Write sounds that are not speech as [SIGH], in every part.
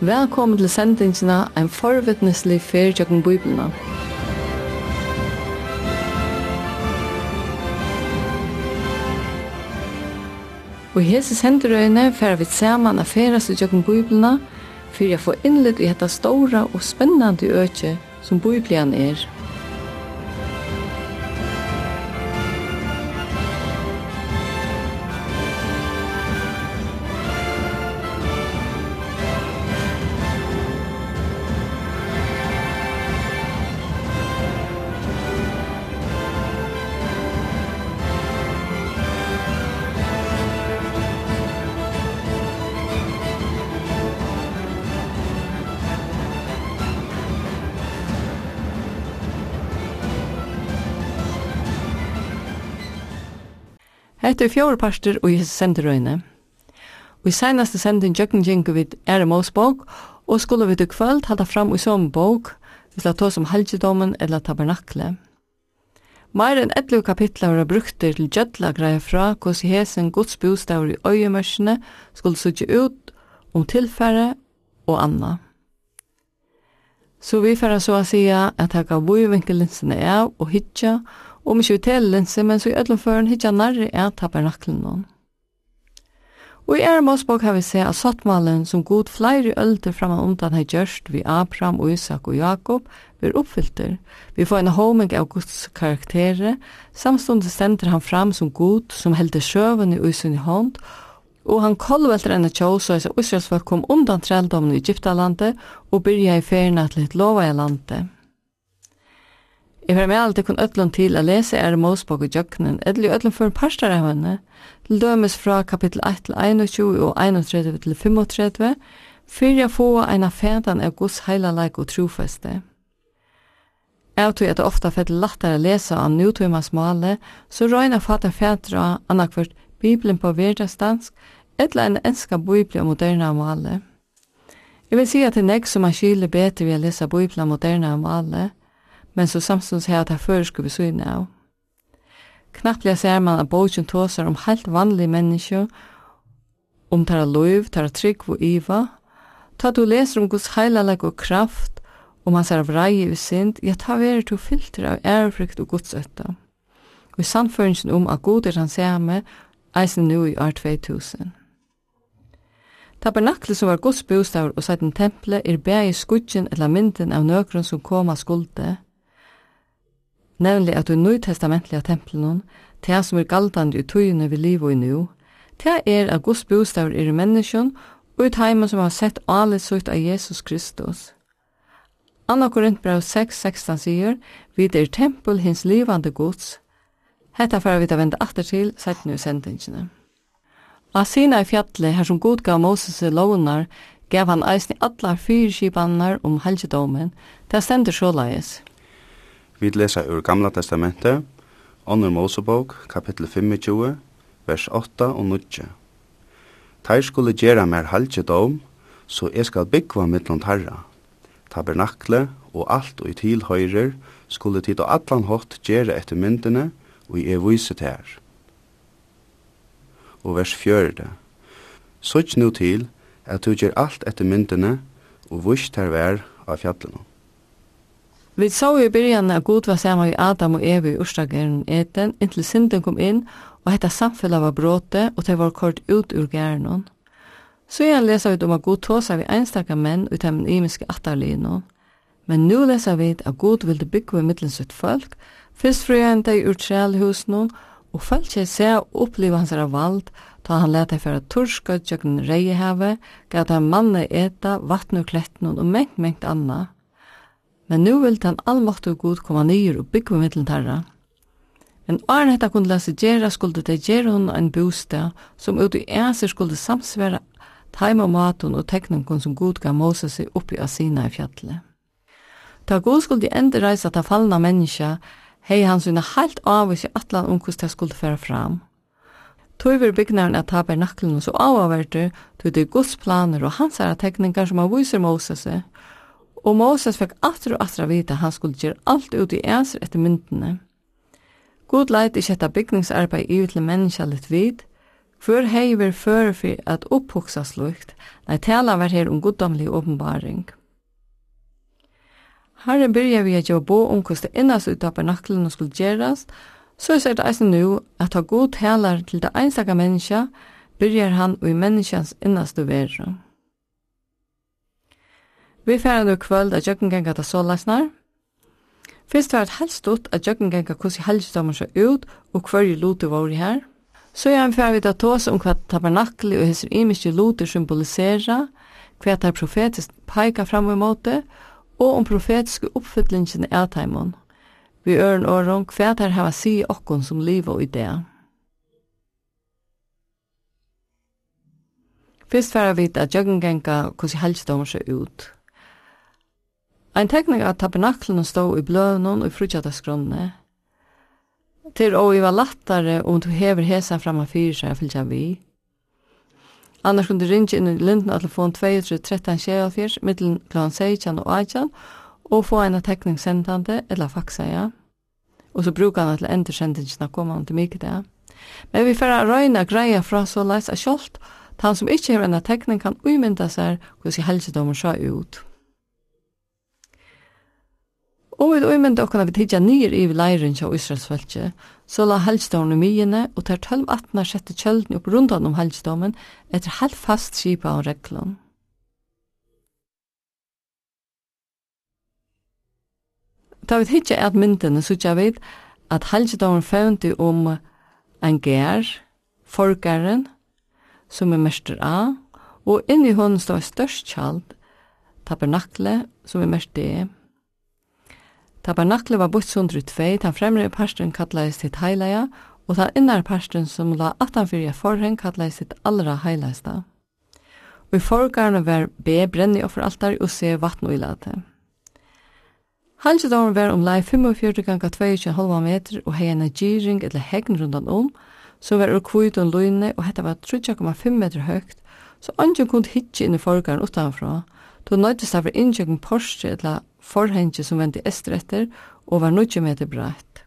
Velkommen til sendingsina, Ein forvittneslig fyrtjøkken tjøkken Og hese senderøyene fer vi saman af ferast tjøkken Bibelna for jeg får innlitt i dette stora og spennande øke som Bibelian er. Hetta er fjórðu partur og í sendirøyne. Vi seinaste sendin jökn jengu við Ære Mosbók og skulle við til kvöld halda fram í som bók við la tos om halgidómen eller tabernakle. Meir enn 11 kapitlar var bruktir til jötla greia fra hos hesen Guds bostavur i øyemørsene skulle sutja ut om tilfære og anna. Så vi færa så a sia at haka vujvinkelinsen er av og hitja og om ikke utelen men så i ødlenføren hitja nærri er tabernaklen noen. Og i er Mosbog har vi se at sattmalen som god flere ølter framan undan har gjørst vi Abraham og Isak og Jakob blir oppfyllter. Vi får en homing av Guds karakterer, samstundet stender han fram som god som helder sjøven i usen i hånd, og han kolvelter enn tjås og Israels folk kom undan treldommen i Egyptalandet og byrja i ferien til et lova i landet. Jeg har med alltid kun ødlån til å lese er Mosbog og Jøkkenen, eller i ødlån for en parster av henne, til dømes fra kapittel 1 til 21 og 31 til 35, fyrir jeg få en av fædan av Guds heilalek og trofeste. Jeg tror at det ofte er fett lettere å lese av nutumans male, så røyna fatter fædra annakvart Bibelen på verdensdansk, eller en enska bibel og moderne male. Jeg vil si at det er nek som er kyler bedre ved å lese Bibelen moderne male, men så samstånds her at jeg føreske vi syne av. Knapplega ser man at bogen tåsar om helt vanlige mennesker, om tæra loiv, tæra trygg og iva, ta du leser om Guds heilalag og kraft, om hans er vrei i sind, ja, ta veri to filter av ærefrykt og godsøtta. Og i sannføringen om at god er hans hjemme, eisen nu i år 2000. Tabernakle som var Guds bostavar og sætten temple er bæg i skudgen eller mynden av nøkron som koma skulde, Nevnlig at i nøytestamentliga tempelen, til som er galtande i tøyene vi liv og i nu, til er at Guds bostaver er i menneskjen og i teimen som har sett alle sutt av Jesus Kristus. Anna Korintbrev 6, 16 sier, vi er tempel hins livande gods. Hetta fara vi da vende atter til, sett nu sendingene. Av sina i fjallet, her som god gav Moses i lovnar, gav han eisen i allar fyrskipanar om helgedomen, det stender så lages. Vi lesa ur Gamla Testamentet, Onur Mosebok, kapittel 25, vers 8 og 9. Teir skulle gjera mer halgjedom, så jeg skal byggva mittlund herra. Tabernakle og alt og i tilhøyrer skulle tid og atlan hot gjera etter myndene, og jeg vise til Og vers 4. Sutt nu til at du gjer alt etter myndene, og vurs her vær av fjallet Vi så i byrjan at Gud var saman i Adam og Eva i Ørstageren eten, inntil synden kom inn, og hetta samfellet var bråte, og det var kort ut ur gæren. Så igjen leser vi om at Gud tåsa vi einstakka menn ut av imiske atterlino. Men nu leser vi at Gud ville bygge mittlen sitt folk, fyrst fri enn deg ur trælhusen, og folk seg se og oppleva hans vald, ta han leta fyrir torska tjøkken gav gata manne eta, vattn og kletten og mengt, mengt anna. Men nu vil den allmåttu god koma nyer og byggva middelen tarra. Men åren hetta kunne lese gjerra skulde det gjerra hun en bostad som ut i æser skulde samsvera taima maten og tekningen som god gav Moses seg oppi av sina i fjallet. Ta god skulde enda reisa ta fallna menneska hei han sunna heilt avvis i atlan unkus til skulde færa fram. Tøyver byggnaren at taber naklen og så avavverter tøy det gods planer og hans er tekningar som han viser Moses seg Og Moses fikk aftur og aftur vite vita han skulle gjøre alt ut i æsir etter myndene. God leit ikke etter bygningsarbeid i utle menneska litt vid, Før hei vi fyrir for at opphoksa slukt, nei tala var her om goddomlig åpenbaring. Herre byrja vi at jo bo om hos det innas ut av bernaklen og skulle gjerast, så er det eisen nu at ha god talar til det einsaka menneska, byrjar han og i menneskans innaste verre. Vi færa nu kvöld at jøkkenganga ta sålæsnar. Fyrst var det helst ut at jøkkenganga hvordan helgedommer seg ut og hverje lute var her. Så gjerne færa vi ta tås om hva tabernakli og hesser imiske lute symbolisera, hva tar profetisk peika fram og måte, og om profetiske oppfyllingen er taimon. Vi øren åren hva tar hava si okkon som liv og idea. Fyrst færa vi ta jøkkenganga hvordan helgedommer seg ut. Ein tekning av tabernaklen stod i bløvnen og i frutjadagsgrunnene. Til å iva lattare om du hever hesa framma fyrir seg fylgja vi. Annars kunne du ringe inn i linden av telefon 23 13 24 mittelen kl. 16 og 18 og få en tekning sendande eller faxa, ja. Og så brukar han til endersendingsna koma han til mykje det. Men vi får røyna greia fra så leis av kjolt, han som ikkje hever en tekning kan umynda seg hvordan helsedommer sjå ut. Og vi umynda okkar vi tidja nýr yfir lærin hjá Ísraelsfæltje, så la halvstónu mýjene og ter 12 atna sjette kjöldni upp rundan om er etter halvfast skipa og reglun. Da vi tidja er at myndene sutja vid at halvstómen fævndi om en gær, forgaren, som er mester A, og inni hon stå størst kjald, tabernakle, som er mest D, Tabernaklet var bort sundru tvei, den fremre parsten kallais sitt heilaja, og den innar parsten som la 18 forhen kallais sitt allra heilaista. Og i forgarna var B brenni offeraltar og C vatn og ilate. Halsjedåren var om lai 45 ganga 22,5 meter og hei en gyring eller hegn rundan om, så var ur kvuit og løyne og hetta var 3,5 meter høgt, så angen kunne hitje inn i forgarn utanfra, då nøytist av innkjøkken Porsche eller forhengi som vendi estretter og var 90 meter breitt.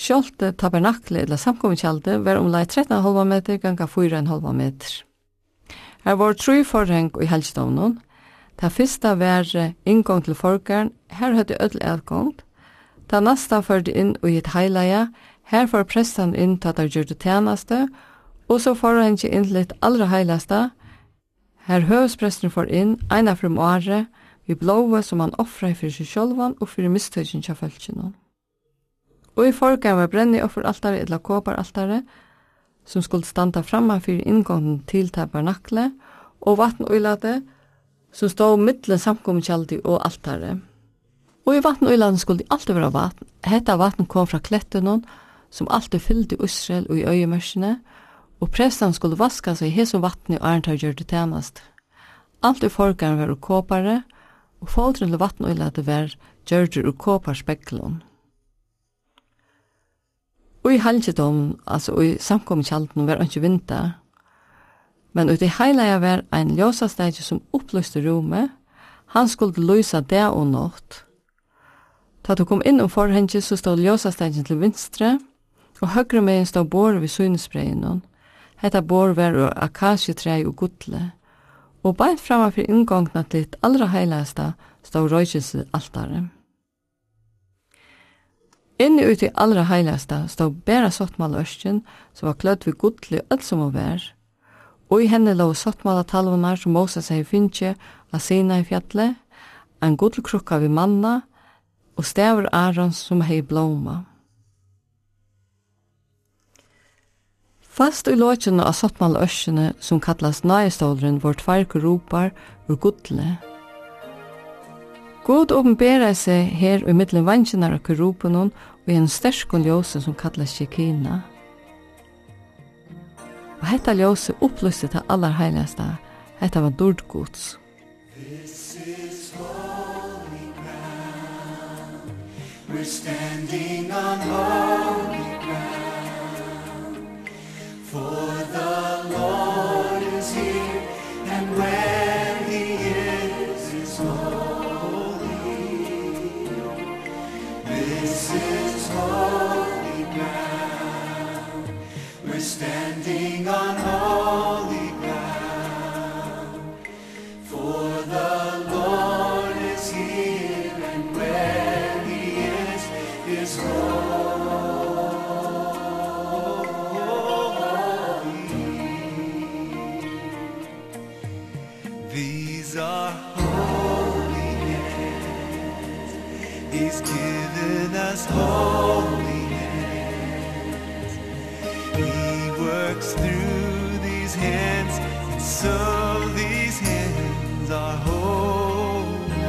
Skjolte tabernakle eller samkommekjalde var omlai 13,5 meter ganga 4,5 meter. Her var tru forheng i helgstavnen. Ta fyrsta var inngång til forgaren, her høyde ødel adgang. Ta nasta førde inn og et heilaja, her får prestan inn til at han gjør det tjenaste, og så får han ikke inn til et allra heilaste. Her høvespresten får inn, eina frum året, vi blåve som han offraði fyrir seg sjálvan og fyrir mistøkjen til fölkjena. Og i forgang var brenni offeraltare eller koparaltare som skulle standa framma fyrir inngången til tabernakle og vatnøylade som stod mittlen samkomminkjaldi og altare. Og i vatnøyladen skulle alltid vera vatn. Hetta vatn kom fra klettunon som alltid fyllde Israel og i øyemørsene, og prestan skulle vaska seg i hesum vatni og arntar gjør det tjenest. Alt i forgan var kåpare, og og fóldren til og lata var gjørger ur kåparspeklån. Og i halgjedom, altså i samkomminkjalden, var ikke vinter, men ut i heilaja var ein ljósastægi som upplyste rúme, han skulle lysa det og nått. Ta du kom inn om forhengi, så stod ljósastægin til vinstre, og høgre megin stod bor við synesbreinon. Hetta bor var ur akasjetrei og gudle og beint framme fyrir inngångna til et allra heilæsta stod røykjelse altare. Inni ut i allra heilæsta stod bæra sottmal ørsken som var klødd ved godli alt som var vær, og i henne lå sottmala talvonar som Moses hei finnje av sina i fjallet, en godlkrukka vi manna, og stavur Arons som hei blåma. Fast i låtjene av Sottmal Øsjene, som kallas Nøyestålren, vår tverk ropar, vår gudle. God åpenberer seg her i middelen vannsjener av kerupen og i en sterskon ljøse som kallas Kjekina. Og hetta ljøse opplyste til aller heiligste, hetta var dordgods. This is holy ground, we're standing on holy for the holy hands He works through these hands And so these hands are holy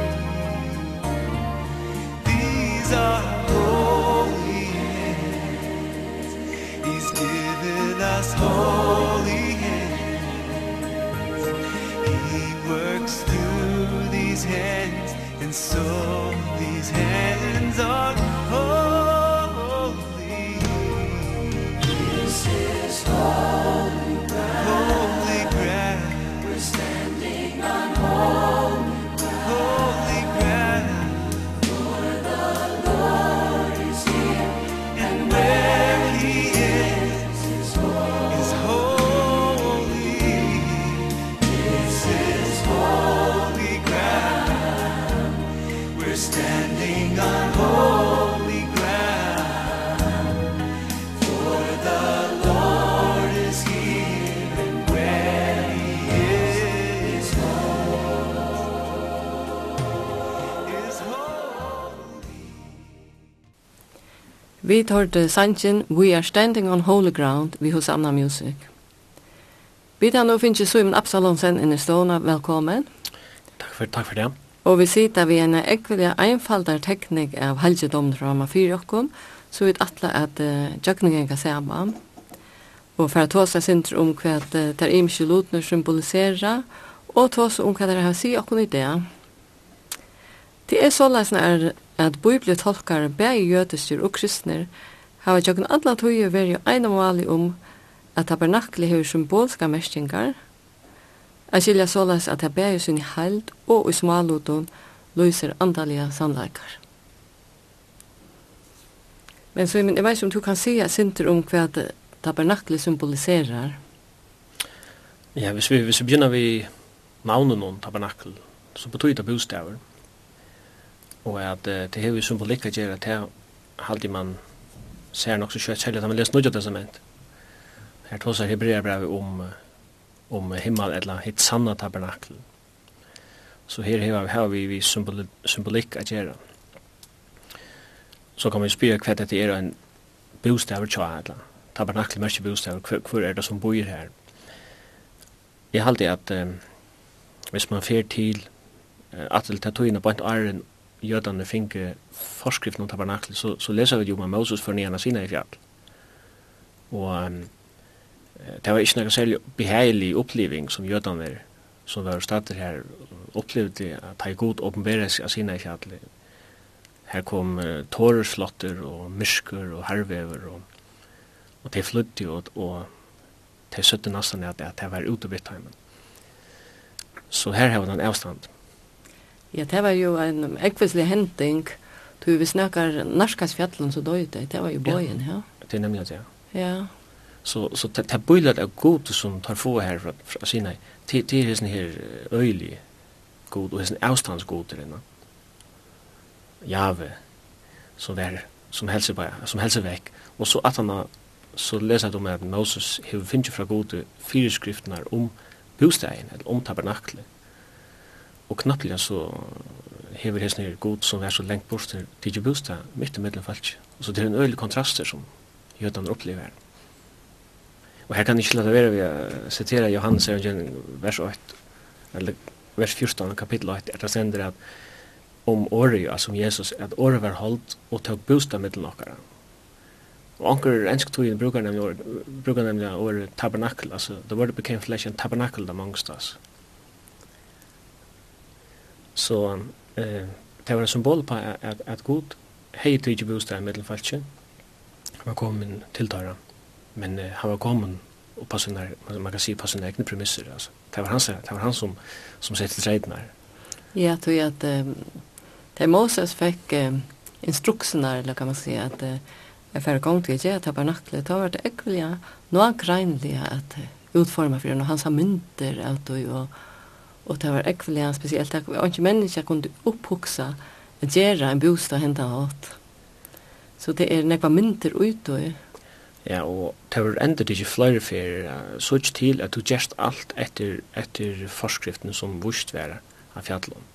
These are holy hands He's given us holy hands He works through these hands so these hands are holy. Vi tar til sangen We Are Standing on Holy Ground vi hos Anna Music. Vi tar nå finnes Simon Absalonsen i stående. velkommen. Takk for, takk for det. Og vi sitter ved en ekvelig einfaldar teknik av helgedomn fra Amma 4 så vi atle at uh, jøkningen kan se sama. Og for å ta seg sinter om hva det er imkje lotene symboliserer, og ta seg om hva det er å si okkom i det. Det er så såleis er at bibliotolkar bæði jødistur og kristnir hava tjokken alla tøyer veri eina mali om at tabernakli hefur symbolska mestingar, at skilja sålas at det bæði sin i og i smalutun løyser andaliga sannleikar. Men så, men jeg vet ikke om du kan si sinter om hva tabernakli symboliserar. Ja, hvis vi, hvis vi begynner vi navnet noen tabernakel, så betyr det bostaver. Mm og at det hevur symbolikk at gjøre til det man ser nok så kjøtt selv at man leser nødja testament. Her tåsar hebreerbrevet om om himmel eller hitt sanna tabernakel. Så her hever her vi, vi symbol, symbolikk at gjøre. Så kan vi spyr hva dette er en bostaver tja eller tabernakel mørke bostaver, hva, hva er det som bor her? Jeg haldi at um, hvis man fer til uh, at det tar tøyene på en jødene finke forskrift om tabernaklet så, så läser vi ju om Moses för nere sina i fjall. Och um, det var ikke noe særlig behaglig upplevelse som jödarna som var stater här upplevde att ha god uppenbarelse av sina i fjall. Her kom uh, tårerslotter och mysker och härvever och, och det flydde och, og det søtte nesten att, det var ute vid. Så här har vi den avstand. Ja, det var jo en ekvislig hending. Du, vi snakkar Narskasfjallen så døyde, det var jo bøyen, ja. Det er nemlig det, ja. Ja. Så, så det, det bøylet er god som tar få her fra, fra Det til, til hessen her øylig god, og en avstandsgod til henne. Jave, som där som helse, som helse vekk. Og så at han så leser de med at Moses har finnes fra gode fire om bostegen, eller om tabernaklet og knappliga så hever hesne her god som er så lengt bort til tidsi bostad mitt i middelen falsk. Så det er en øylig kontraster som jødene opplever. Og her kan ikke lade være vi å sitere Johannes evangelium vers 8, eller vers 14 kapitel 8, er det sender at om året, altså om Jesus, at året var holdt og tog bostad middelen okkara. Og anker ensk tog brukar nemlig året, brukar nemlig året tabernakel, altså the word became flesh and tabernacle amongst us. Så eh, det var en symbol på at, at god hei tidsi bostad i middelfalske. Han var kommet til Tara, men eh, han var kommet og på sina, man kan si på sina egne premisser. Altså. Det, var han, det var han som, som sette treden her. Ja, tror jeg at eh, det Moses fikk eh, instrukserna, eller kan man säga, att eh, jag färre gång till att jag tabernaklet har varit äckliga, några gränliga att utforma för den och hans mynter, att och, och og det var ekvelig spesielt. Det var ikke mennesker kunne opphuksa å gjøre en bostad hentan hatt. Så det er nekva mynter ute. Ja, og det var enda ikke flere for uh, så ikke til at du gjerst alt etter, etter forskriften som vust være av fjallon.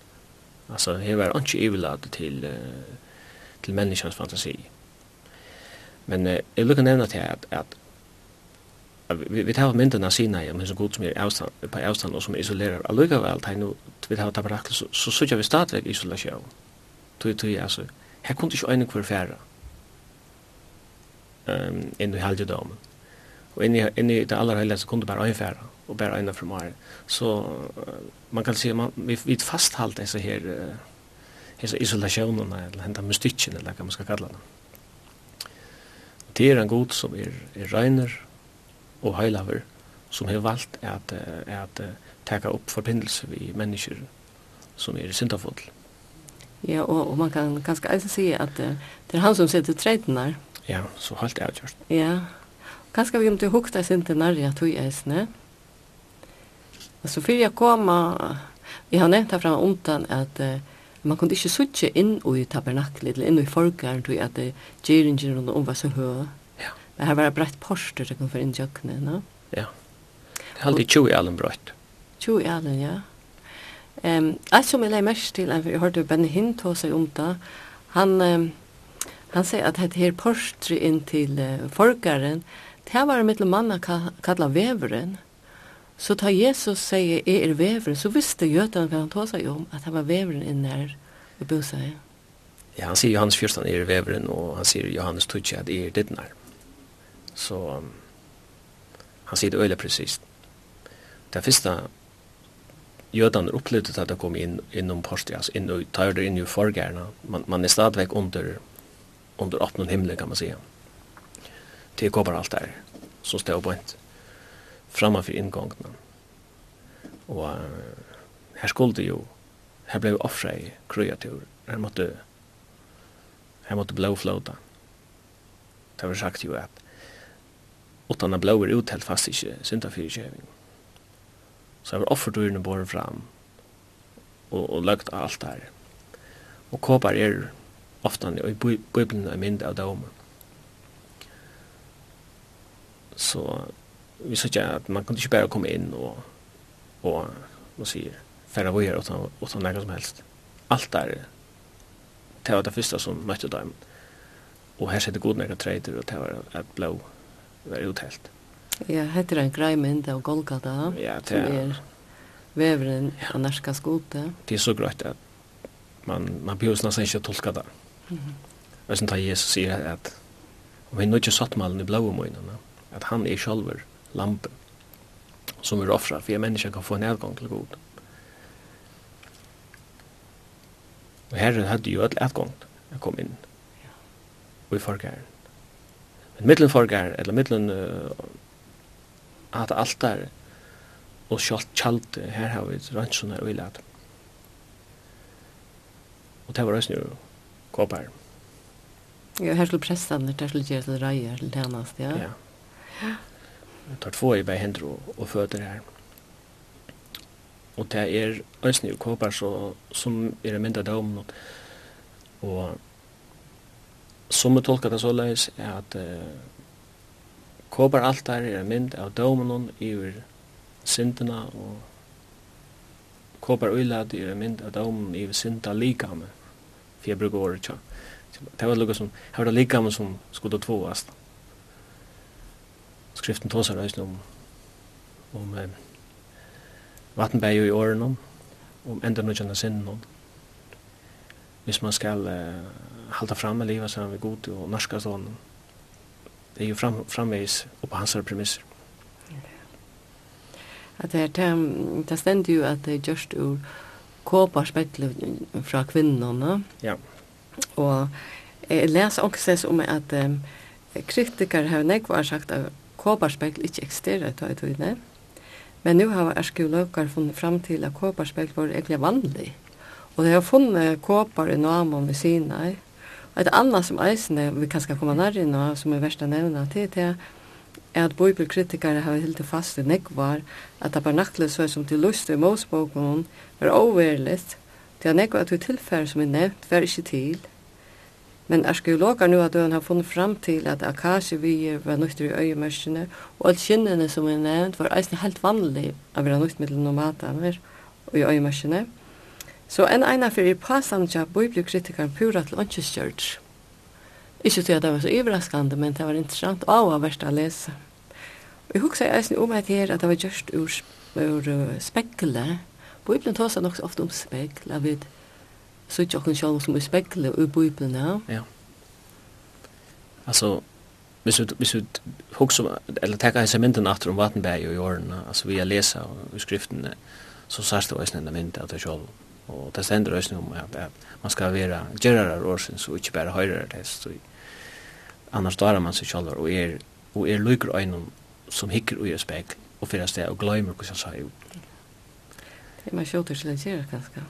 Altså, det var ikke ivelad til, uh, til menneskens fantasi. Men uh, jeg lukker nevna til at, at vi, vi tar mynden av sina ja, men så god som er avstand, på avstand og som er isolerer allikevel, tar nu, vi tar tabarakle, så, så sutja vi stadigvæk isolasjon. Tui, tui, altså, her kunne ikke øyne hver færa um, inn i helgedomen. Og inn i, inn i det aller helgeste kunne bare øyne færa, og bare øyne fra meg. Så uh, man kan si, man, vi, vi fasthalt disse her, uh, disse isolasjonene, eller henta mystikken, eller hva man skal kalla det. Det er en god som er, er regner, og heilaver som har valgt at, at, at taka upp forbindelse vi mennesker som er syndafull. Ja, og, og man kan ganske eisen si at uh, det er han som sitter treiden der. Ja, så halt er gjort. Ja, ganske vi om du hukta sin til nærja tog eisne. Altså, fyrir jeg kom, jeg har nevnt herfra omtan at uh, man kunde ikke suttje inn i tabernaklet, eller inn i folkaren, tog at uh, gjeringene rundt om var så høy. Men her var det brett porster som kom för in jökne, no? Ja. Det hade tjo i allen brett. i allen, ja. Um, alt som jeg lade mest till, jeg hørte Benny Hinn ta seg om det. Han, um, han sier at det her porstret inn til uh, folkeren, det var mitt manna kalla veveren. Så ta Jesus sier jeg er veveren, så visste Götan hva han ta seg om, at han var väveren inne här och bosade. Ja, han sier Johannes 14 er veveren, og han sier Johannes 12 att är er dittnar. Mm. Så han sier det øyelig presist. Det første jødene opplevde at det kom inn innom Porsti, altså inn og tar det inn i forgærene. Man, man er stadigvæk under, under åttende himmel, kan man si. går bare alt der, som stod på en framför for. Og uh, her skulle det jo, her ble vi offre i kreatur, her måtte, her måtte blåflåta. Det var sagt jo at utan att blåa ut helt fast inte synda för kärving. Så jag var offer bor fram och, och lögt allt där. Och kåpar er ofta i Bibeln är mindre av dem. Så vi sa inte att man kunde inte bara komma in och, och vad säger, färra vad gör utan, utan något som helst. Allt där, det var det första som mötte dem. Och här sitter god några träder och det var ett blå var uthelt. Ja, heter en grei mynd av Golgata, ja, det som er veveren ja. av norska skote. Det er så greit at man, man behøver nesten ikke å tolka det. Mm -hmm. Og Jesus sier at om vi nå ikke satt malen i blå møynene, at han er sjølver lampen som er offra, for jeg mennesker kan få en adgang til god. Og herren hadde jo et adgang til å komme inn. Og i forgæren mittelfolgar eller mittelen uh, at der og sjalt kjalt her har vi rannsjoner og ilat og det var også nu kåpar Ja, her skulle prestene, der skulle gjøre til reier, til tjenest, ja. Ja. Jeg tar två i bei hender og, og føder her. Og det er ønsne i kåpar så, som er mynda dømen og, og som vi tolkar det så leis er at uh, kåpar alt her er mynd av dømenon iver syndena og kåpar uilad er mynd av dømenon iver synda likame for jeg bruker året tja det var lukka som her var det likame som skulle tvåast skriften tåsar eisen om om um, vattenberg i åren om om enda nødgjana sinnen om hvis man skal eh, halda fram med livet som vi god og norska sånn. Det er jo fram, framvis og på hans premisser. Att det här, det stender jo at det er just ur kåpa spekler fra kvinnerne. Ja. Og jeg leser også om at um, kritikere har nekvar sagt at kåpa spekler ikke eksisterer til i tøyne. Men nu har arkeologer funnet fram til at kåpa spekler var egentlig vanlig. Og de har funnet kåpar i Naman ved Sinai Et annet som eisene, vi kan skal komme nærmere nå, som er verst å nevne, til det er at bibelkritikere har helt fast i nekvar, at tabernaklet så som til lust i Moseboken var overligt, til at nekvar at tilfære som er nevnt var ikke til. Men arkeologer nu at døden har funnet fram til at akasjevier var nøytter i øyemørskene, og alt kinnene som er nevnt var eisne helt vanlig av å være nøytt mellom nomader i øyemørskene. Mm Så en ena fyrir pasamtja bibliokritikaren pura til åndkjøstjørg. Ikke til at det var så overraskande, men det var interessant og av verst å lese. Og jeg husker jeg eisen om at her at det var gjørst ur, ur uh, spekle. Bibelen tar seg nok ofte om spekle, av vid Så ikke åkken sjálf som er spekle ur Bibelen, ja. Ja. Altså, hvis vi, hvis vi hugsa, eller tenker hans mynden atter om Vattenberg og i årene, altså vi har lesa og skriftene, så sørste vi eisen enda mynd at det sjálf og det stender også om at, at man skal være gjerrar årsins og ikke bare høyrer det, så annars darar man seg sjálvar og er, og er lykker øynum som hikker ui spekl og fyrir sted og gløymer hva som sa jo. Det er man sjåter til en gjerrar ganske.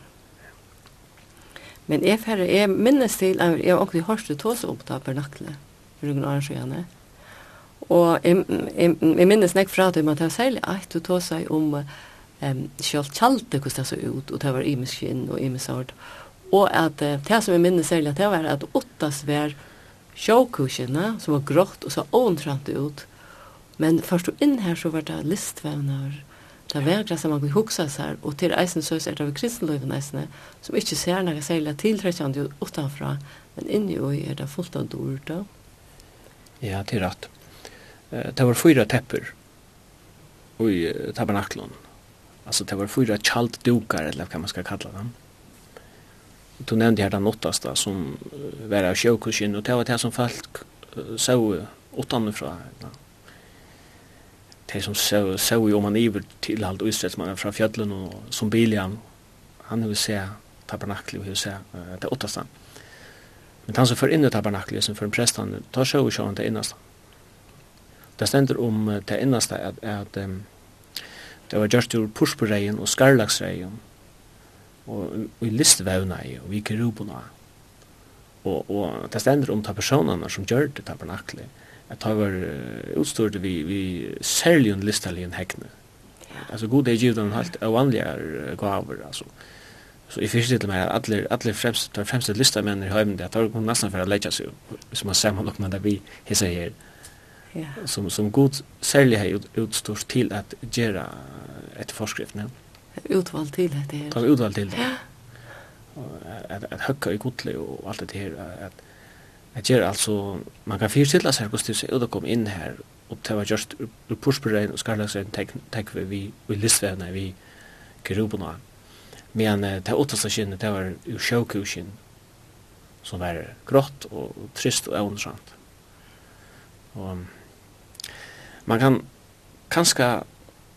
Men jeg færre, jeg minnes til, jeg har også hørt det tåse opp da på nattene, for noen år siden. og jeg, jeg, jeg minnes nek fra det, men det er særlig at du tåse om uh, um, selv kjalte hvordan det så ut, og det var imisk skinn og imisk sort. Og at uh, det som jeg minnes særlig, det var at åttast var sjåkusjene, som var grått og så åntrant ut. Men først og inn her så var det listvevner, det var det som man kunne huksa seg, og til eisen så er det ved kristenløyven eisene, som ikke ser noe særlig tiltrekkende utenfra, men inni og er det fullt av dårda. Ja, det er rett. Det var fyra tepper i tabernaklån. Mm Alltså det var fyra chaltdukar eller vad man ska kalla dem. Du nämnde här den åttaste som var av sjökursen och det var det som folk såg åttanifrån. Ja de som så så om man iver till allt utsätts man från fjällen och som Bilian han vill se tabernaklet vill se uh, det åttaste. Men han som för in i tabernaklet som för en präst han tar så och kör inte innast. Det ständer om det innast att att um, Det var gjørst ur purspureien og skarlagsreien og, og i listvevna i og i kerubona. Og, og det stender om ta personene som gjør det tabernaklet. At det var utstort vi, vi særlig en listalien hekne. Altså god er givet helt ovanliga gaver altså Så i fyrst til meg at alle, alle fremste, de fremste listamenn i høymen, det er nesten for å lege seg, hvis man ser man nok med det vi hisser her yeah. som, som god særlig har ut, utstått til at gjøre etter forskriftene. Utvalg til det her. Kan utvalg til det. Ja. At, at høkka i godle og alt det her. At, at gjøre altså, man kan fyrstilla seg hvordan det ser ut å komme inn her og det var just pursberegn og skarlagsregn tenk vi vi, vi listvevne vi grubuna. Men det åttasta skinnet, det var jo sjåkuskin som var grått og trist og ondsamt. Og man kan kanskje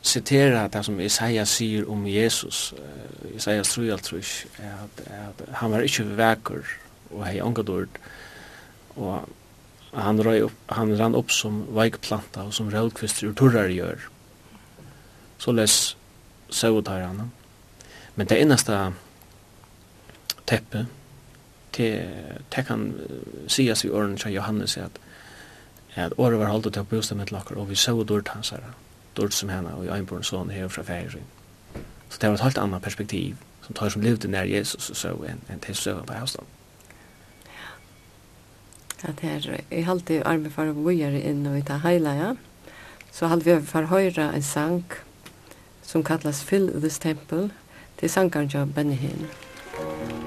citera det som Isaiah sier om Jesus, uh, Isaiah tror jeg tror at, at han var ikke vekker og hei ångadord, og han, røy upp, han rann opp som veikplanta og som rødkvister og torrar gjør. Så les sautar han. Men det eneste teppet, det, det kan sies i årene til Johannes at at året var holdt til å bostad med lakker, og vi så dårt hans her, dårt som henne, og i en sånn her fra ferien. Så det var et helt annet perspektiv, som tar som levde nær Jesus og så, enn en til søvann på avstand. Ja, det er, jeg halte arme for å vujere inn og ta heila, ja. Så halte vi for høyre en sang som kallas Fill this Temple, til sangaren av Benny Hinn. Musik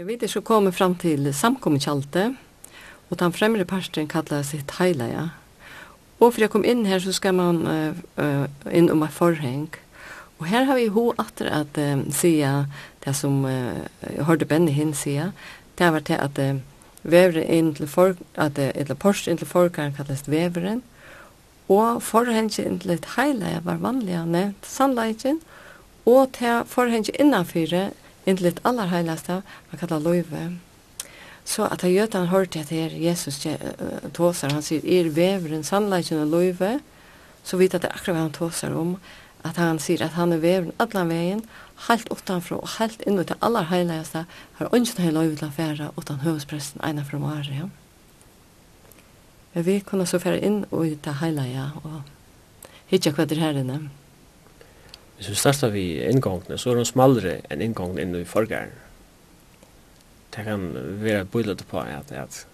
Jeg vet ikke komme fram til samkommekjaltet, og den fremre parten kallar sitt heileia. Og for jeg kom inn her så skal man uh, uh, inn om et forheng. Og her har vi ho atter at uh, sia, det som uh, jeg hørte Benny hinn sia, det har vært til at uh, vevre inn til folk, at uh, eller porst inn til folkeren kallast veveren, og forhengen inn til et heileia var vanlig nevnt sannleikken, og til forhengen innanfyre inntil det aller heilaste, man kallar løyve, så at han gjøtan hørte at her Jesus uh, tåsar, han sier, er veveren sannleikken og løyve, så vet at det er akkurat hva han tåsar om, at han sier at han er veveren allan veien, helt utanfra og helt inn til allar heilaste, har ønsken hei løyve til å fære utan høvespresten ena fra Mare, ja. Men vi kunne så fære inn og ut til heilaja og hitja hva det her inne. Hvis vi startar vi inngångene, så er de smalare enn inngångene inne i forgæren. Det kan være bøylet på at, at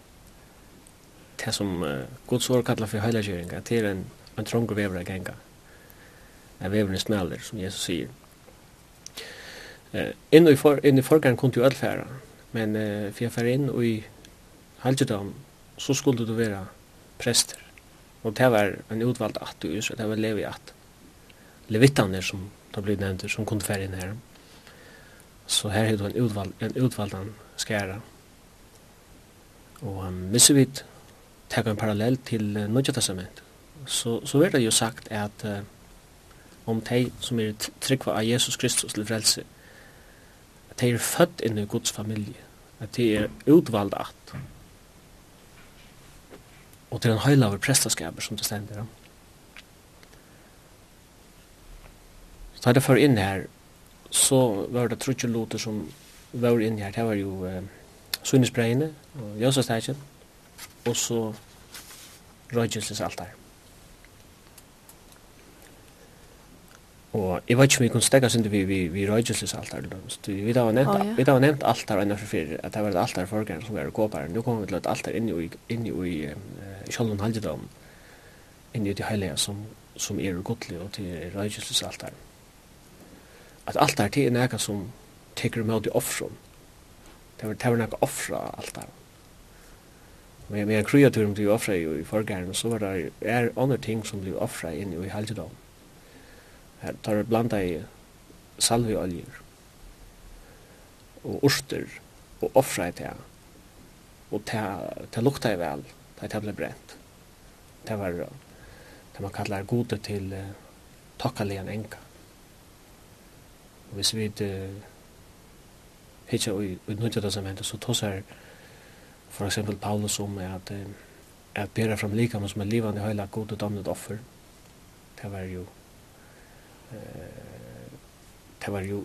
det som uh, Guds ord kallar for heilagjøring, at det er en, en trånger vever av genga. En vever er som Jesus sier. Uh, inne i, for, inn i forgæren kunne du alt men uh, for jeg færa inn i halvgjødam, så skulle du være prester. Og det var en utvalgt at du, så det var levi at levittaner som det blir nevnt, som kunde färja inn här. Så här är det en utvald en utvaldan skära. Och han missar vi tar en parallell till uh, Nya testament. Så så er det jo sagt att uh, om de som er tryggva av Jesus Kristus til frelse, att de är född inn i Guds familie, att de är utvalda att och till en høylaver av som det stender om. Ja. Da jeg for inn her, så var det trutje loter som var inn her. Det var jo eh, Sunnesbreiene og Jøsastegjen, og så Rødgjøsles altar. Og jeg vet ikke om vi kunne stegge oss vi, vi, vi Rødgjøsles altar. Vi da var nevnt, oh, ja. vi da var nevnt altar enn for fyrir, at det var et altar forgeren som var kåparen. Nå kommer vi til et altar inni i, inni i uh, Kjolden Halgedam, inni i det heilige som, som er godlig og til Rødgjøsles altaren at alt her til er nekka som teker med i offron. Det var, det var nekka offra alt her. Men med en kreaturen blir offra i, i forgæren, så var det er andre ting som blir offra inn i helgedom. Her tar det blanda i salveoljer og orster og offra i det. Og det lukta i vel, det er ble brent. Det var det man kallar gode til uh, tokkalian enka. Og hvis vi uh, ikke utnytter det som så tosser for eksempel Paulus om at at bæra fram likam som er livande høyla god og damnet offer. Det var jo eh, det var jo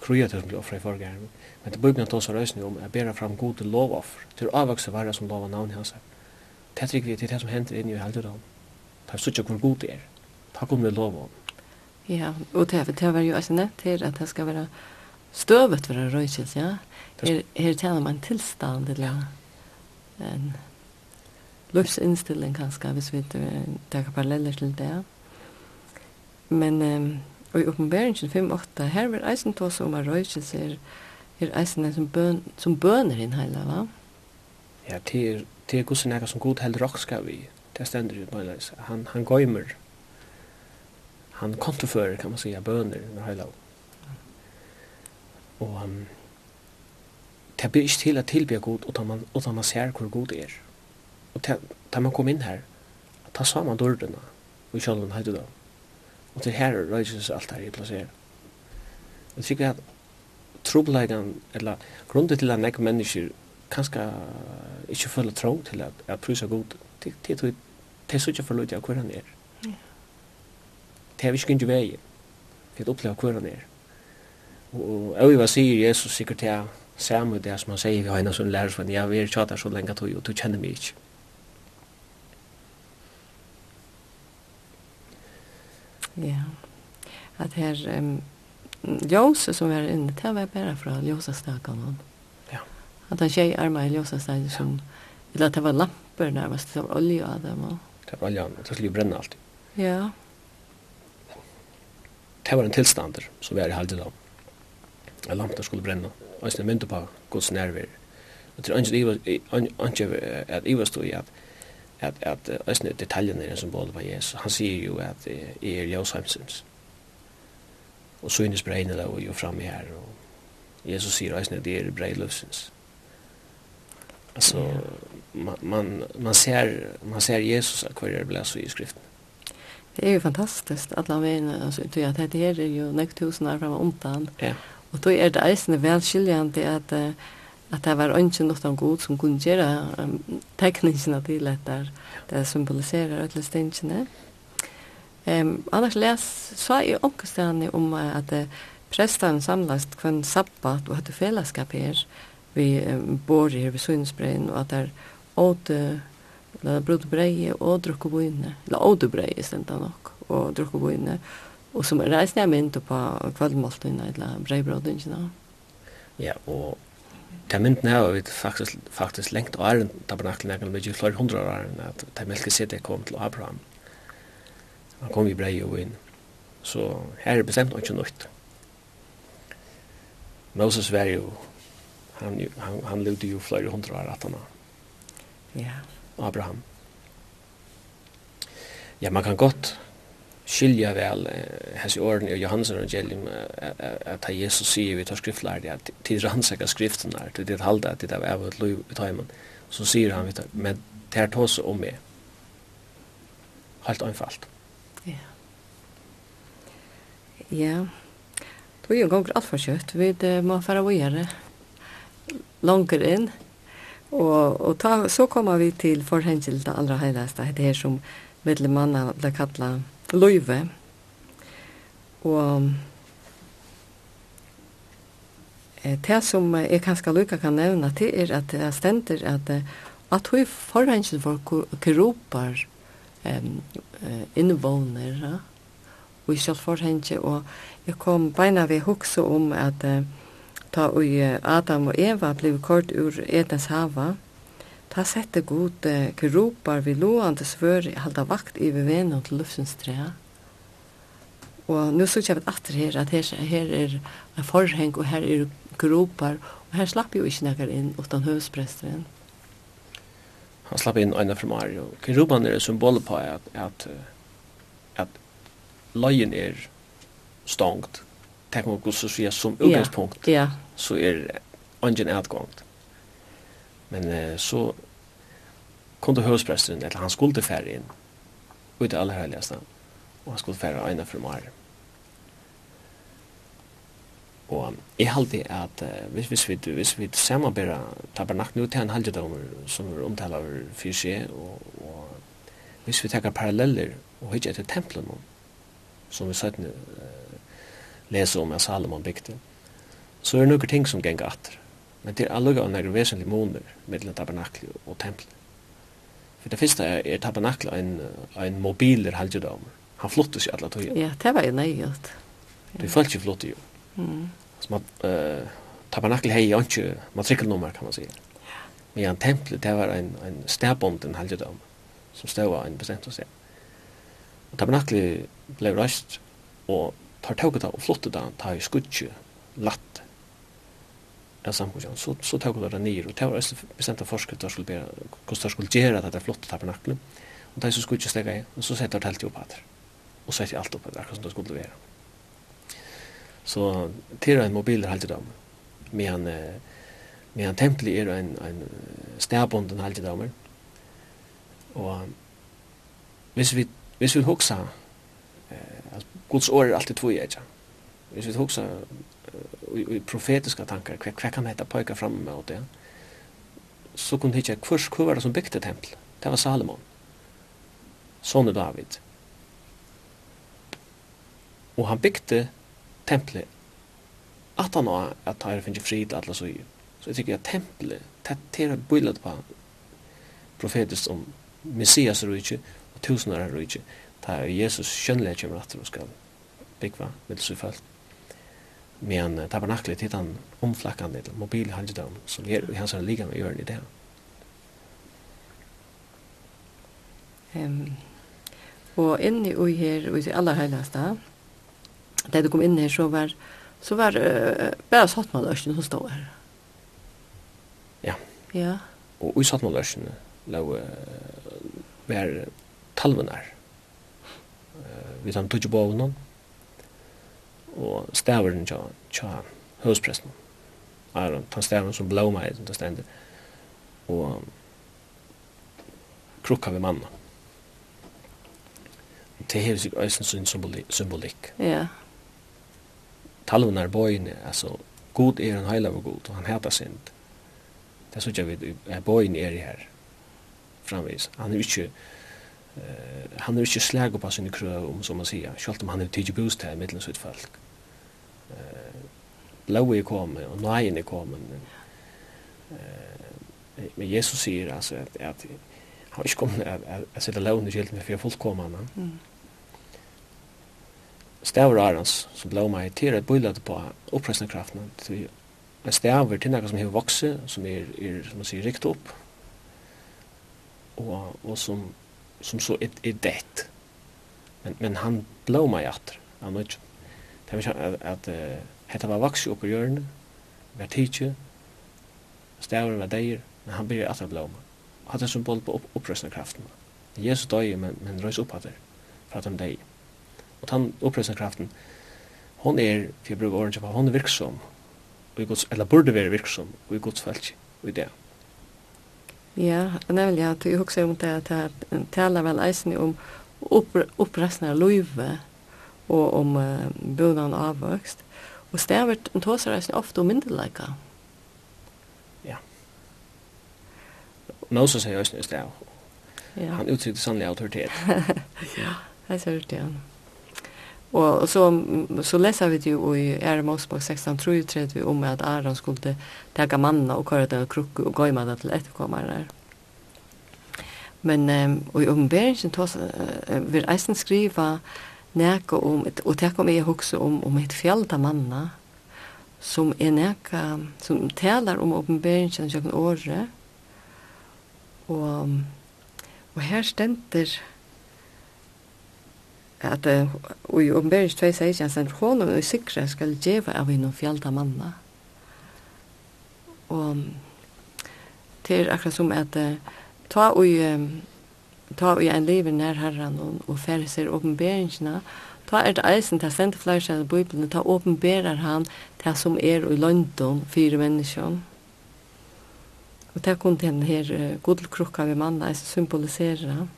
kruja til som ble offra i forgæren. Men det bøybna tås av røysene om at bæra fram god og lovoffer til avvokse varra som lova navn hans. Det er vi til det som hender inni i heldigdom. Det er suttja hvor god det er. Takk om det lov om. Ja, og det det var jo også nett til at det skal være støvet for en rörelse, ja. Her, her talar man tilstand, eller en livsinställning kanskje, hvis vi tar paralleller til det. Men um, og i oppenberingen 5-8, her vil eisen ta seg om at røykelse er, er eisen som, bøn, som bøner inn hele, va? Ja, det er, det er gussen som god held rock skal vi, det stender jo på en leis. Han, han gøymer han kontoför kan man säga bönder när hela. Och um, det blir inte till att tillbe god och man och man ser hur god är. Och tar man kom in här. Ta samman dörrarna och kjölden hade då. Och det här rörelses allt här i placerat. Jag tycker att troblägan eller grunden till att näka människor kanske inte följer trång till att, att prysa god till, till, till, så till, till, till, till, han till, det har vi ikke gynnt vei, for å oppleve hvor han er. Og jeg vil si Jesus sikkert til samme det som han sier vi har en sånn lærer ja, vi er tjater så lenge tog, og du kjenner meg ikke. Ja, at her um, Jose som er inne, det var bare fra Jose Stakan. Ja. At han tjej arma i Jose Stakan som, eller at det var lamper nærmest, det var olje av dem. og. Det var olja, det skulle jo brenne alltid. Ja, ja det var en tilstander som vi er i halde da. En lampe skulle brenne. Og jeg mynte på Guds nerver. Og til ønsker at Ivar stod i at at at øsne detaljene er en symbol på Jesus. Han sier jo at jeg er ljøsheimsens. Og synes breine da og jo framme her. Og Jesus sier øsne det er breiløsens. Altså, man, man, man, ser, man ser Jesus akkurat blæs i skriften. Det er jo fantastisk att la vara alltså det att det her er jo näkt tusen år framåt undan. Ja. Og då er det eisende väl at, att att det var ønske noe av god som kunne gjøre um, teknikerna til att där det symboliserer alle stänkene. Um, annars les, så er i onkelstjärne om uh, att uh, prestene samlas kvann sabbat og hadde fellesskap her, vi um, bor her ved Sundsbrein og at det er åte eller brot breie og drukke boine, eller ådu breie stenda nok, og drukke boine, og som reisne jeg mynd på kvallmåltøyna, eller breibrødøyna. Ja, og Det mynden her, vi faktisk, faktisk lengt og æren tabernaklen egen, vi gjør flere hundra år æren, at det melkesetet kom til Abraham. Han kom i brei og inn. Så her er bestemt ikke nøyt. Moses var jo, han, han, han levde jo flere hundra år at han Ja. Abraham. Ja, man kan godt skilja vel hans i orden i Johannes evangelium at Jesus sier vi tar skriftlærd at til rannsaka skriftene til det halda til det av et liv i taimen så sier han men det er tåse om meg. Helt einfalt. Ja. Ja. Du er jo gonger alt for kjøtt vi må fara vågjere langer inn. Og, og ta, så kommer vi til forhengen til det allra det som middel manna ble kalla løyve. Og eh, det som jeg kanskje lukka kan nevna til er at det stender at at hun forhengen for keropar um, innvåner ja? og i selv forhengen og jeg kom beina ved hukse om at eh, ta i Adam og Eva blev kort ur Edens hava, ta sette god kerupar vi loande svør halda vakt i venen til luftens trea. Og nu så kjøpet atter her, at her, her er en forheng, og her er gropar, og her slapp jo ikke nekker inn, utan høvspresteren. Han slapp inn øyne fra Mario. Geropan er symbolet på at, at, at løyen er stångt, tenk om hvordan som utgangspunkt. Ja, ja så er ungen utgångt. Men eh, så kom då eller han skulle färra in ut det aller heligaste och han skulle färra ena för mer. Og jeg halte att eh, hvis, hvis vi hvis vi samarbeta tabernak nu til en halvdagar som er omtalt för sig och, och hvis vi tar paralleller og hittar etter templen som vi sett nu eh, läser om at Salomon bygde, så er det noen ting som ganger atter. Men det er alle ganger vesentlig måneder mellom tabernaklet og tempelet. For det første er, er tabernaklet en, en mobiler halvdamer. Han flottes i alle tog. Ja, det var jo nøyert. Ja. Du følte ikke flyttet jo. Mm. Så man, uh, tabernaklet har jo ikke matrikkelnummer, kan man si. Ja. Men ja, tempel, det var en, en stedbånden halvdom som stod av en bestemt sted. Og tabernaklet ble røst, og tar toget av og flottet av, tar jo skudtje latt av samkomstjan, så, så tog det nir, og det var også bestemt av forsket der skulle bera, hvordan der skulle gjøre dette flotte tabernaklet, og de som skulle ikke stegge i, og så setter det helt opp her, og setter alt opp her, akkurat som det skulle være. Så tira en mobil er helt i dag, med han, med han tempel er en, en snæbonden helt i dag, og hvis vi, hvis vi hoksa, eh, Guds år er alltid tvo i hvis vi hoksa i profetiska tankar, hva, hva kan heta pojka fram med det? Så kunne hitja hvers hva var det som bygde tempel? Det var Salomon. Sonen David. Og han bygde templet at han har at han finner frid alla så ju. Så jag tycker att templet tätterar bildet på profetiskt om Messias rike och tusenare Det Där Jesus skönlägger kommer att och ska bygga med sig men tabernaklet hittar han omflackande mobil mobilhalgedom som er i hans ligan och gör det Um, Ehm inni inne her, här i det allra heligaste där du kom inn her, så var så var uh, bare satt man lösen som stod her. Ja. Ja. Og i satt man lösen lå uh, var talvenar. Eh vi samt tog på og staveren tja, tja høvspresten. Aron, ta staveren som blå meg, ta stendet. Og krukka vi mannen. Det er sig eisen sin symbolik. symbolik. Ja. Talven er bøyene, altså, god er en heilav og god, og han heter synd. Det synes jeg vi, er bøyene er i her, framvis. Han er ikke, uh, han er ikke slag på sin krøv, om som man sier, selv om han er tidlig bostad i middelen sitt folk eh blåa kommer och nöjen kommer. Eh men Jesus säger alltså att att han inte kommer att att sätta lån i skilt med för fullkomna. Mm. Stavr Arons som blå mig till att bulla på upprestna kraften till en stavr till något som har vuxit som är är som man säger rikt upp och och som som så ett är det. Men men han blå mig åter. Han vet Det var at, at uh, hetta var vaks upp i hjørnet, var tidsje, stavren var deir, men han blir atra blåma. Hatt en symbol på upp, opprøsna kraften. Jesus døy, men, men røys opp hatter, for at han deir. Og den opprøsna kraften, hon er, for jeg bruker åren på, hon er virksom, og i gods, eller burde være virksom, og i gods felt, og i det. Ja, nemlig at jeg husker om det, at jeg taler vel eisen om oppræsna løyve, og om uh, bunan avvöxt. Og stävert tåsar eisen ofte om myndelæka. Ja. Nåsa säger just nu. Ja. Han uttrykte sannlig autoritet. [LAUGHS] ja, det ser ut igen. Og så, så leser vi det jo i Ære Mosbok 16.33 om at Aron skulle täcka manna og köra den krukke og gøyma det til etterkommere. Men um, og i omberingen tås, uh, vil eisen skriva neka om ett och det kommer jeg hukse om om ett fjälda manna som er neka, som talar om uppenbarelsen jag året, og, og her stender at och i uppenbarelsen två säger jag sen honom och sikra skal djeva av inom fjälda manna. Og det er akkurat som att ta och ta i en liv nær herran og, og færre seg åpenberingene, ta er det eisen til stendte flere i Bibelen, ta åpenberer han det som er i London, fire mennesker. Og det kom til den her uh, godelkrukka vi manna, som symboliserer han.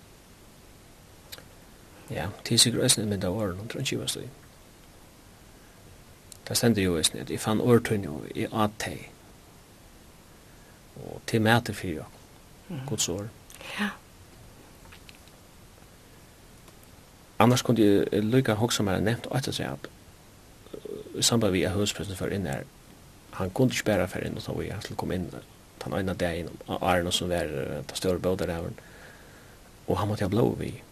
Ja, det er sikkert eisen med det åren, hun tror ikke var slik. Det stender jo eisen, at jeg fann årtun jo i at og til mæter fyrir, gods år. Ja. Annars kunde jag lycka ihåg som jag har nämnt att säga att i samband vi att huspressen för in här han kunde inte bära för in och så vi skulle komma in den ena dagen av Arne som var den större båda även och han måtte ha blå vi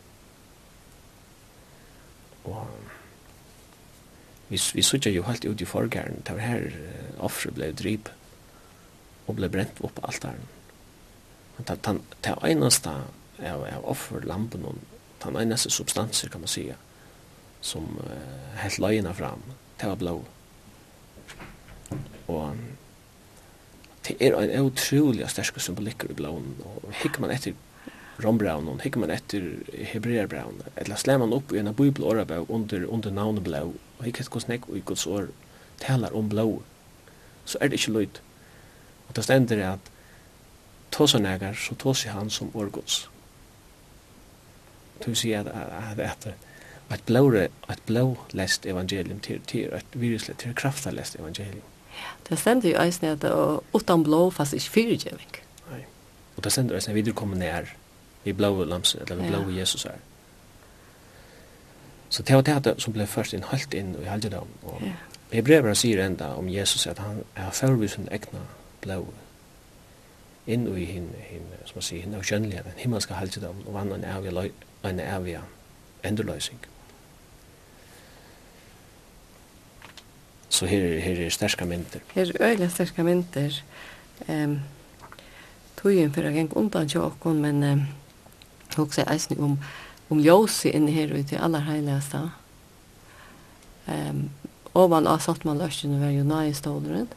och vi, vi såg ju helt ut i förgärden det var här offret blev drip och blev bränt upp på altaren men den, den, den enaste av, av offerlampen och den eneste substanser kan man säga som uh, helt løgene fram. Det var blå og det er en utrolig sterske symbolikker i blåen og hikker man etter rombraun og hikker man etter hebreerbraun eller slår man opp i en bibel årabau under, under navnet blå og hikker et kosnek og i gods år talar om blå så er det ikke løyd og det stender at tåsa så tåsa han som årgods Du sier at, at, at, at blåre, at blå lest evangelium til, til at virusle, til krafta lest evangelium. Ja, det stender jo eisen at utan blå fast ikke fyrirgjeving. Nei. Og det sender eisen at videre kommer nær i blå lamsen, eller vi blå Jesus her. Så det var det som ble først inn, holdt inn i halvdjedom. Og ja. Hebrever sier enda om Jesus at han er førvis sin egna blå inn i hin, hin, som man sier, hin er kjønnelige, den himmelske halvdjedom, og vann vannan er vi en evig endeløsning. Så her, her er sterska mynter. Her er øyla sterska mynter. Um, Tøyen for å gjeng undan tjåkon, men um, hoksa jeg eisen om, om ljósi inni her ute i aller heiligasta. Um, ovan av sattman løsjen var jo nai stålren,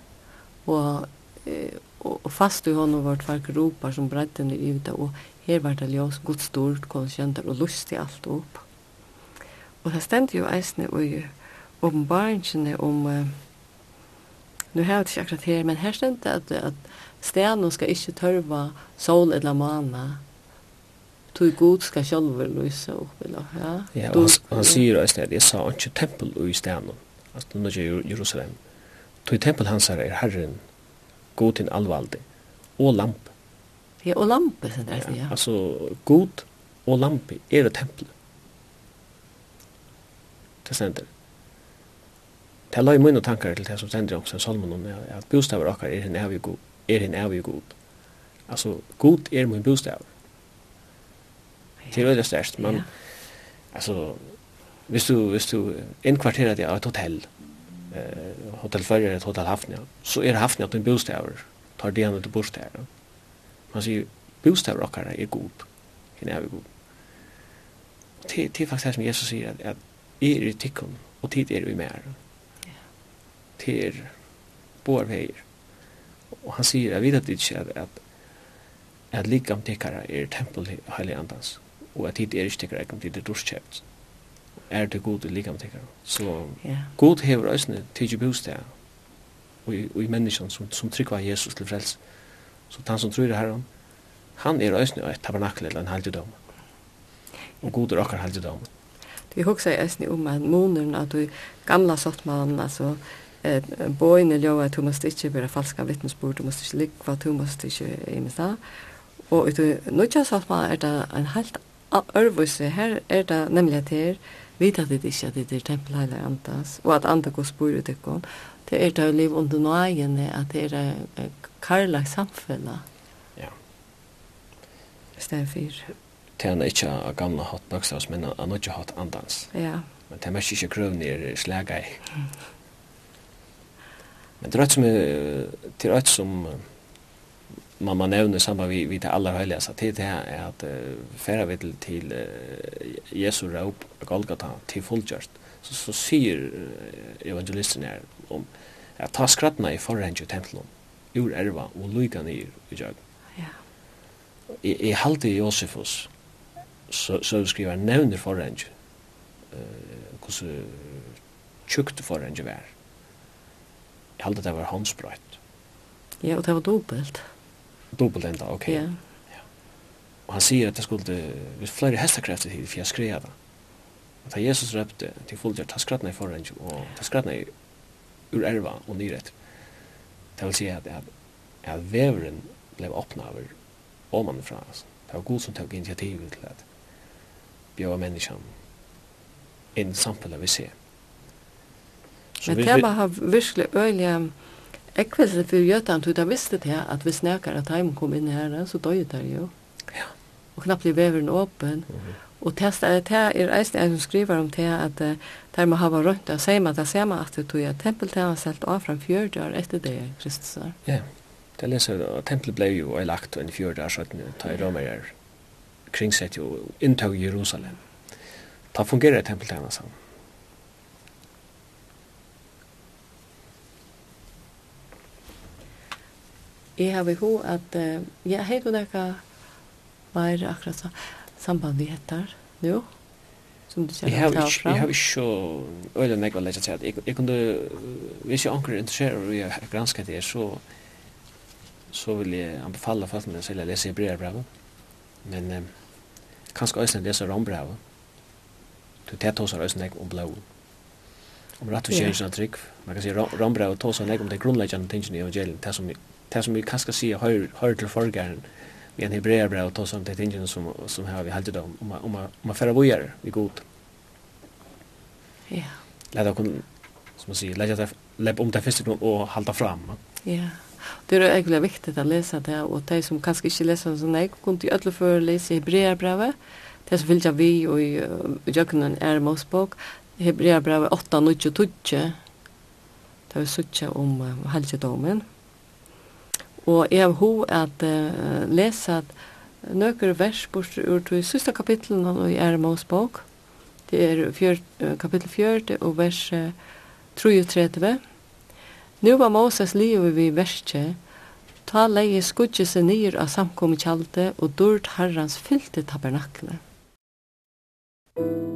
og, og, og fast i hånden vart var ropar som bredden i ute, og her var det ljós, god stort, konsjenter og lustig alt opp. Og det stendte jo eisne i åpenbaringene om, uh, nu har jeg ikke akkurat her, men her stendte at, at stenen skal ikke tørva sol eller mana, tog god skal sjálfur lysa opp. eller ja. Ja, og han, han sier også det, jeg sa ikke tempel i stenen, altså nå er Jerusalem. Tog tempel hans er herren, god til allvaldig, og lamp. Ja, og lampe, sen det, ja. Altså, god og lampe er et tempel. Det sender. Det la i mine tankar til det som sender også en salmon om at bostaver akkar er en evig god. Er en evig god. Altså, god er min bostaver. Det er veldig størst, men ja. altså, hvis du, hvis du innkvarterer deg av et hotell, eh, hotell hotellfører et hotell Hafnia, så er Hafnia at din bostavar tar det henne til bostavar. Ja Man sier, bostad okkara er god. Hina er vi god. Det, det er faktisk det som Jesus sier, at, at er i tikkun, og tid er vi mer. Yeah. Det er bor veier. Og han sier, jeg vet at det ikke, at, at, at likam tikkara er tempel heilig andans, og at tid er ikke tikkara, ekkert tid er dorskjøpt. Er det god i likam tikkara. Så yeah. god hever òsne, tidsi bostad, og i, og i menneskene som, som tryggva Jesus til frelse. Så han som tror i herren, han er øyne og et tabernakel eller en halvdom. Og god er okkar halvdom. Vi husker øyne om at moneren at du gamla sottmannen, altså eh boyne lova at du måste inte vara falska vittnesbord, du måste inte ligga, du måste inte i mesta. Og ut nøkja sagt sottmannen er det en helt ørvise her er det nemlig at her vita det ikke at det er tempel heilig andas og at anda går spor ut ikon det er det å liv under nøyene, at det er karlag samfunnet. Ja. Sten for. Det er ikke av gamle hatt bøkstavs, men han har ikke hatt andans. Ja. Men det er mest ikke krøvn i slega i. Men det er som, det er som man man nevner samma vi vi till alla heliga så det här är uh, färra vi till till uh, Jesu rop Golgata till fullgjort så så säger evangelisten här om at ta skrattna i forhengi templum, ur erva og luika nir i jag. Ja. I, i halde Josefus, så, så skriver han nevner forhengi, uh, hos tjukt forhengi vær. Jeg halde det var håndsbrøyt. Ja, og det var dobbelt. Dobbelt enda, ok. Ja. ja. Og han sier at det skulle, hvis flere hestakrefter til, for jeg skrev det. At Jesus røpte, til fullgjør, ta skratna i forhengi, og ta skratna i ur erva og nyret. Det vil si at, at, at veveren ble åpna over omanifra. Altså. Det var god som tok initiativet til at bjøve menneskene inn samfunnet vi ser. Så Men vi, det var virkelig øyelig ekvelse for Gjøtan, du da visste det at hvis snakker at heimen kom inn her, så døg det jo. Ja og knappt blir veveren åpen. Og testa er er eisen en som skriver om det at uh, der må hava rundt og seima det ser seima at det tog at har selt av fram år etter det Kristus. Ja, det leser og tempelet ble jo og lagt en fjörd år så at ta i romer er kringsett jo inntag i Jerusalem. Da fungerer tempeltelen sånn. Jeg har behov at, ja, hei du nekka var akkurat så samband vi heter nu som du ser jag fram. jag har ju så eller något vad lägga till jag kunde hvis jag anker intresserar och jag granska det så så vill jag anbefalla fast men så läser jag brev men eh, kanske ösnen det så rombrev du tar tosar ösnen om blå om rätt och tjänst av trygg. Man kan säga rombrev och nek om det grundläggande tingen i evangelien. det som, det som vi kanske säger hör, hör till förgaren vi en hebreerbrev och ta som det tingen som som har vi hållit om om om om affärer bojer vi god. Ja. Låt oss som man säger lägga lägga om det första och hålla fram. Ja. Det är egentligen viktigt att läsa det och de som kanske inte läser så nej kunde ju alla för läsa hebreerbrevet. Det som vill jag vi och jag är Mosbok hebreerbrevet 8 och 9 och 10. Det är sucha om halvdomen. Mm Og jeg har ho at uh, lese at nøkker vers bort ur to i sista kapitlen og i Ermons bok. Det er fjør, kapittel 4 og vers uh, 33. Nu var Moses livet vi verset, ta leie skudje seg nyr av samkommet kjalde og dørt herrans fylte tabernakne. Musikk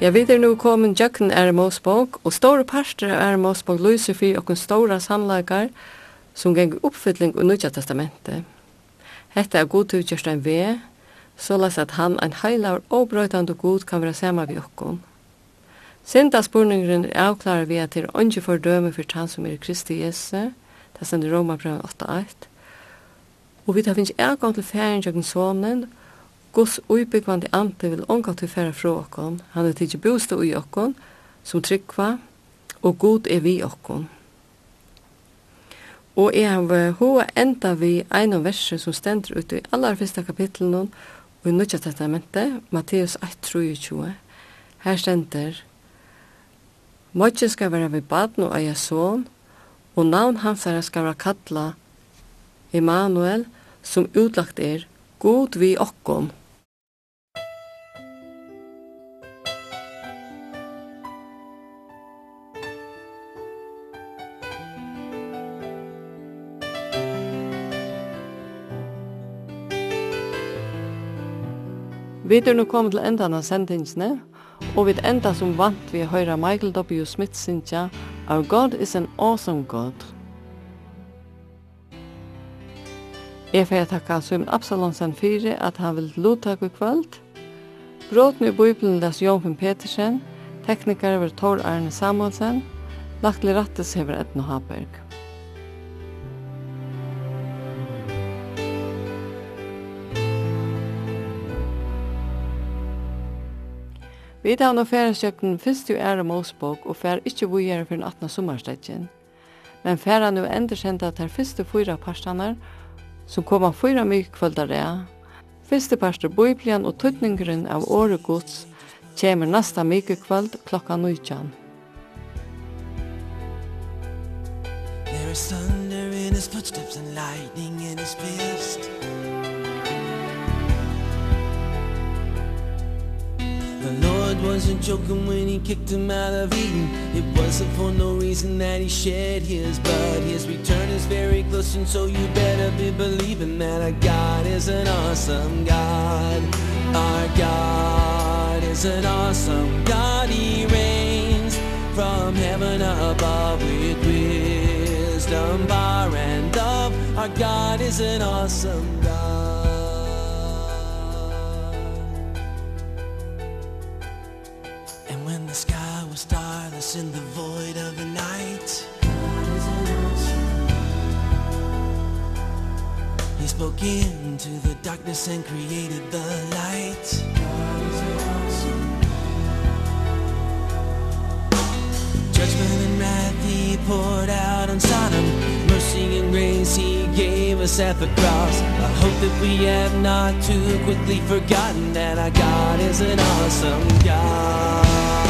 Ja, vi er nu kommet jøkken Eremos bok, og store parster av Eremos bok lyser for okken store sannleikar som geng oppfylling og nødja testamentet. Hette er god til Kjørstein V, såleis at han ein heilar og brøytande god kan være saman vi okkon. Sinta spurningren er avklarer vi at det er ikke fordøme for han som er Kristi Jesu, det sender Roma 8.1, og vi tar finnes avgang til færen jøkken sonen, Guds uibyggvande ante vil ångat til færa fra okkon. Han er tidsi bostad ui okkon, som tryggva, og god er vi okkon. Og jeg har hoa enda vi ein av verset som stender ute i allar fyrsta kapitlen og i nødja testamentet, Matteus 8:23. Her stender Møtje skal være ved baden og eia son, og navn hans er skal være kalla Emanuel, som utlagt er, god vi okkon. Vi er nå kommet til enden av sendingsene, og vi enda som vant vi høyre Michael W. Smith synsja Our God is an awesome God. Jeg får takka Svim Absalonsen fyrir at han vil lottak i kvöld. Bråten i Bibelen les Jonfinn Petersen, teknikere over Tor Arne Samuelsen, Laktli Rattes hever Edna Haberg. Vi tar nå færesjøkken først jo ære Mosebok og fær ikke vujere for den 18. sommerstedjen. Men færa nu enderkjenta tar første fyra parstanar, som koma fyra myk kvöldare. Første parster Bibelen og tøtningren av året gods kommer nasta myk kvöld klokka 19. There is thunder in his footsteps and lightning in his fist. The Lord wasn't joking when he kicked him out of Eden. It wasn't for no reason that he shed his blood. His return is very close and so you better be believing That our God is an awesome God. Our God is an awesome God. He reigns from heaven above with wisdom, power and love. Our God is an awesome God. in the void of the night. He spoke into the darkness and created the light. Judgment and wrath he poured out on Sodom. Mercy and grace he gave us at the cross. I hope that we have not too quickly forgotten That our God is an awesome God.